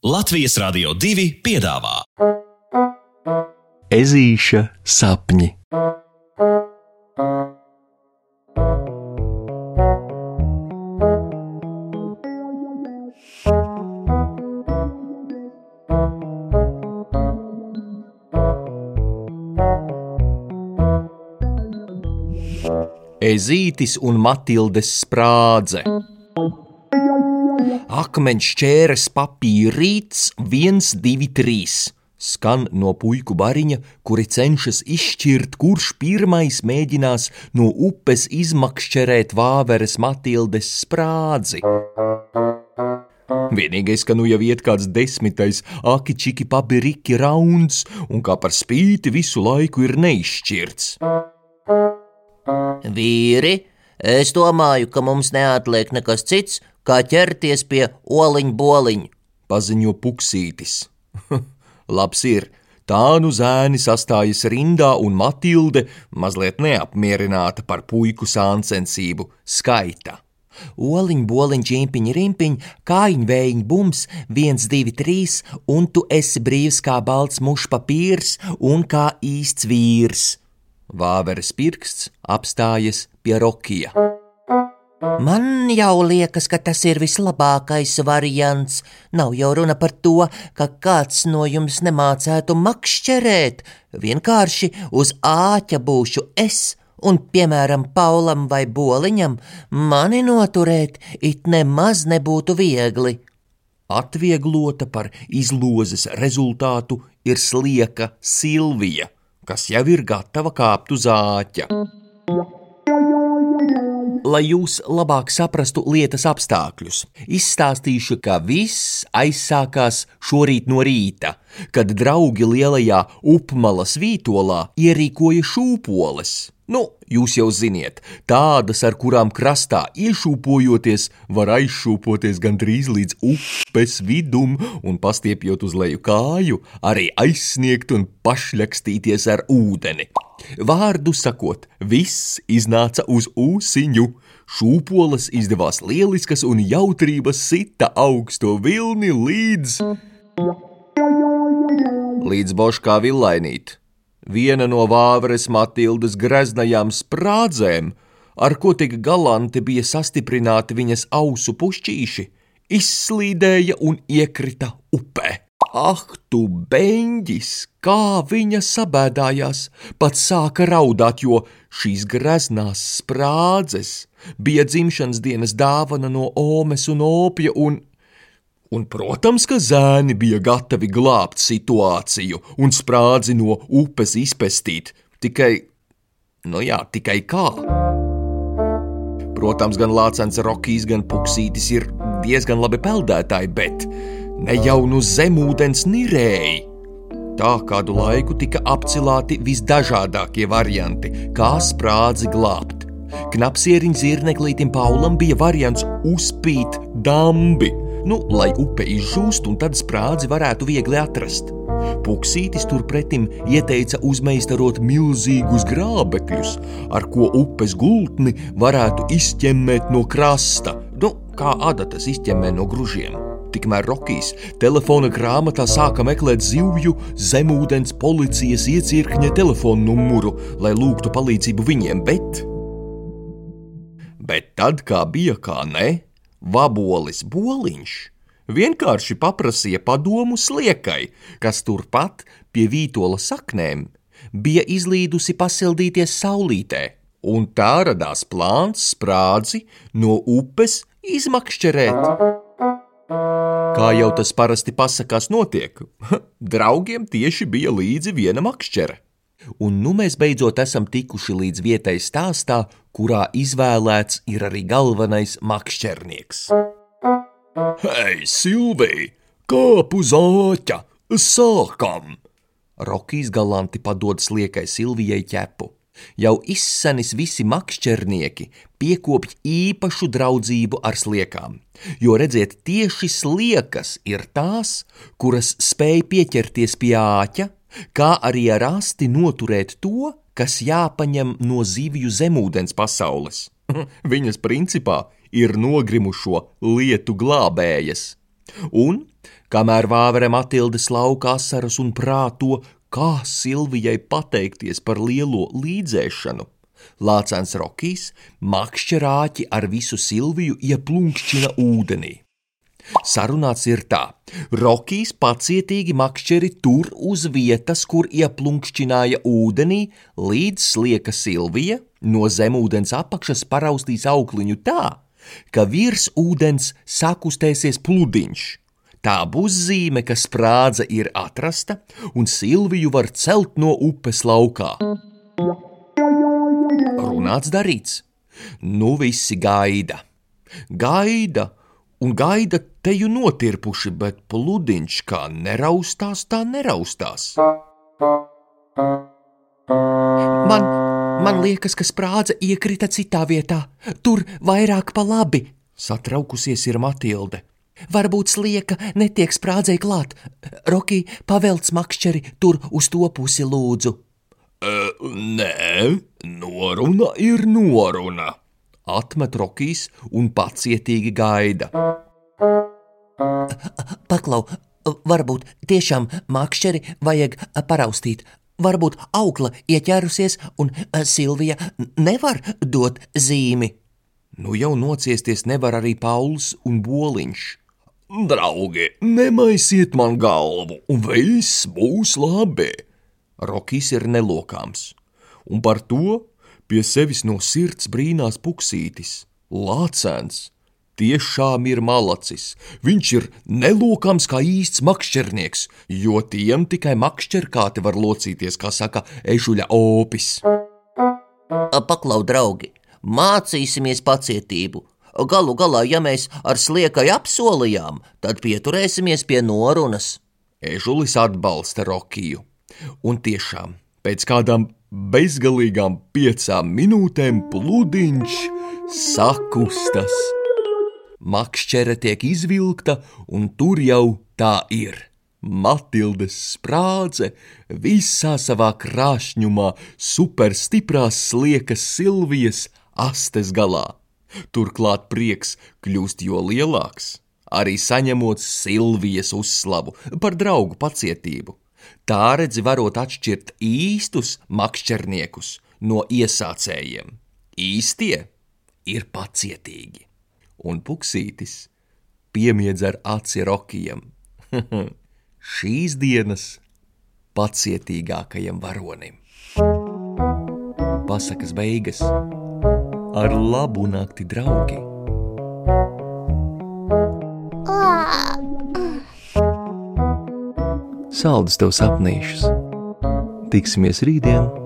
Latvijas Rādio 2 piedāvā Ezīša sapņi. Ezītis un Matildes sprādze. Akmeņš ķēres papīrīts, viens, divi, trīs. Skan no puiku bariņa, kuri cenšas izšķirt, kurš pirmais mēģinās no upes izmakšķerēt vāveres Matildes sprādzi. Vienīgais, ka nu jau iet kāds desmitais akičiki papiriki rauns, un kā par spīti visu laiku ir neizšķirts. Vīri, es domāju, ka mums neatliek nekas cits, kā ķerties pie oliņa boliņa. paziņo puksītis. Labs ir, tā nu zēni sastājas rindā, un Matilde, mazliet neapmierināta par puiku sāncensību, skaita. Oliņ, boliņ, čimpiņ, rimpiņ, kājiņ, vējiņ, bums, viens, divi, trīs, un tu esi brīvs kā balts mušs papīrs un kā īsts vīrs. Vāveres pirksts apstājas pie rokija. Man jau liekas, ka tas ir vislabākais variants. Nav jau runa par to, ka kāds no jums nemācētu makšķerēt. Vienkārši uz āķa būšu es, un, piemēram, Paulam vai Boliņam, mani noturēt it nemaz nebūtu viegli. Atvieglota par izlozes rezultātu ir slieka Silvija, kas jau ir gatava kāpt uz āķa. Lai jūs labāk saprastu lietas apstākļus, izstāstīšu, ka viss aizsākās šorīt no rīta, kad draugi lielajā upmalas vītolā ierīkoja šūpoles. Nu, jūs jau ziniet, tādas, ar kurām krastā iešūpojoties, var aizšūpoties gandrīz līdz upes vidum un pastiepjot uz leju kāju, arī aizsniegt un pašļakstīties ar ūdeni. Vārdu sakot, viss iznāca uz ūsiņu. Šūpoles izdevās lieliskas un jautrības sita augsto vilni līdz. Līdz boškā villainīt. Viena no Vāveres Matildas greznajām sprādzēm, ar ko tik galanti bija sastiprināti viņas ausu pušķīši, izslīdēja un iekrita upē. Ah, tu beņģis, kā viņa sabēdājās, pat sāka raudāt, jo šīs greznās sprādzes bija dzimšanas dienas dāvana no Omes un Opja, un, un, protams, ka zēni bija gatavi glābt situāciju un sprādzi no upes izpestīt, tikai, nu jā, tikai kā. Protams, gan Lācens Rokijs, gan Puksītis ir diezgan labi peldētāji, bet ne jau nu zemūdens nirēji. Tā kādu laiku tika apcilāti visdažādākie varianti, kā sprādzi glābt. Knapsieriņa zirneklītim Paulam bija variants uzpīt dambi, nu, lai upe izžūst un tad sprādzi varētu viegli atrast. Puksītis turpretim ieteica uzmeistarot milzīgus grābekļus, ar ko upes gultni varētu izķemmēt no krasta, nu, kā adatas izķemmē no gružiem. Tikmēr Rokijs telefona grāmatā sāka meklēt zivju zemūdens policijas iecirkņa telefonu numuru, lai lūgtu palīdzību viņiem, bet. Bet tad, kā bija kā ne, vabolis boliņš vienkārši paprasīja padomu sliekai, kas turpat pie vītola saknēm bija izlīdusi pasildīties saulītē, un tā radās plāns sprādzi no upes izmakšķerēt. Kā jau tas parasti pasakās, notiek, draugiem tieši bija līdzi viena makšķere. Un nu mēs beidzot esam tikuši līdz vietai stāstā, kurā izvēlēts ir arī galvenais makšķernieks. Hei, Silvija, kāp uz āķa, sākam! Rokijs galanti padod sliekai Silvijai ķepu. Jau izsenis visi makšķernieki piekopj īpašu draudzību ar sliekām, jo redziet, tieši sliekas ir tās, kuras spēj pieķerties pie āķa, kā arī ar asti noturēt to, kas jāpaņem no zivju zemūdens pasaules. Viņas principā ir nogrimušo lietu glābējas. Un, kamēr vāvere Matilde slauka asaras un prāto, kā Silvijai pateikties par lielo līdzēšanu. Lācēns Rokijs makšķerāķi ar visu Silviju ieplunkšķina ūdenī. Sarunāts ir tā: Rokijs pacietīgi makšķeri tur uz vietas, kur ieplunkšķināja ūdenī, līdz slieka Silvija no zemūdens apakšas paraustīs aukliņu tā, ka virs ūdens sakustēsies pludiņš. Tā būs zīme, ka sprādze ir atrasta un Silviju var celt no upes laukā. Runāts darīts. Nu visi gaida. Gaida un gaida teju notirpuši, bet pludiņš kā neraustās, tā neraustās. Man, man liekas, ka sprādze iekrita citā vietā, tur vairāk pa labi, satraukusies ir Matilde. Varbūt slieka netiek sprādzei klāt. Roki, pavelc makšķeri tur uz to pusi lūdzu. E, nē, noruna ir noruna, atmet Rokijs un pacietīgi gaida. Paklau, varbūt tiešām makšķeri vajag paraustīt. Varbūt aukla ieķērusies un Silvija nevar dot zīmi. Nu jau nociesties nevar arī Pauls un Boliņš. Draugi, nemaisiet man galvu, un viss būs labi. Rokijs ir nelokāms, un par to pie sevis no sirds brīnās puksītis. Lācēns tiešām ir malacis. Viņš ir nelokams kā īsts makšķernieks, jo tiem tikai makšķerkāti var locīties, kā saka ežuļa opis. Paklau, draugi, mācīsimies pacietību, Galu galā, ja mēs ar sliekai apsolījām, tad pieturēsimies pie norunas. Ežulis atbalsta Rokiju, un tiešām pēc kādām bezgalīgām piecām minūtēm pludiņš sakustas. Makšķere tiek izvilkta, un tur jau tā ir. Matildes sprādze visā savā krāšņumā, superstiprās sliekas Silvijas astes galā. Turklāt prieks kļūst jo lielāks, arī saņemot Silvijas uzslavu par draugu pacietību. Tā redzi varot atšķirt īstus makšķerniekus no iesācējiem. Īstie ir pacietīgi, un puksītis piemiedz ar aci rokijam. Šīs dienas pacietīgākajam varonim. Pasakas beigas ar labu nakti, draugi! Saldus tev sapnīšus! Tiksimies rītdien!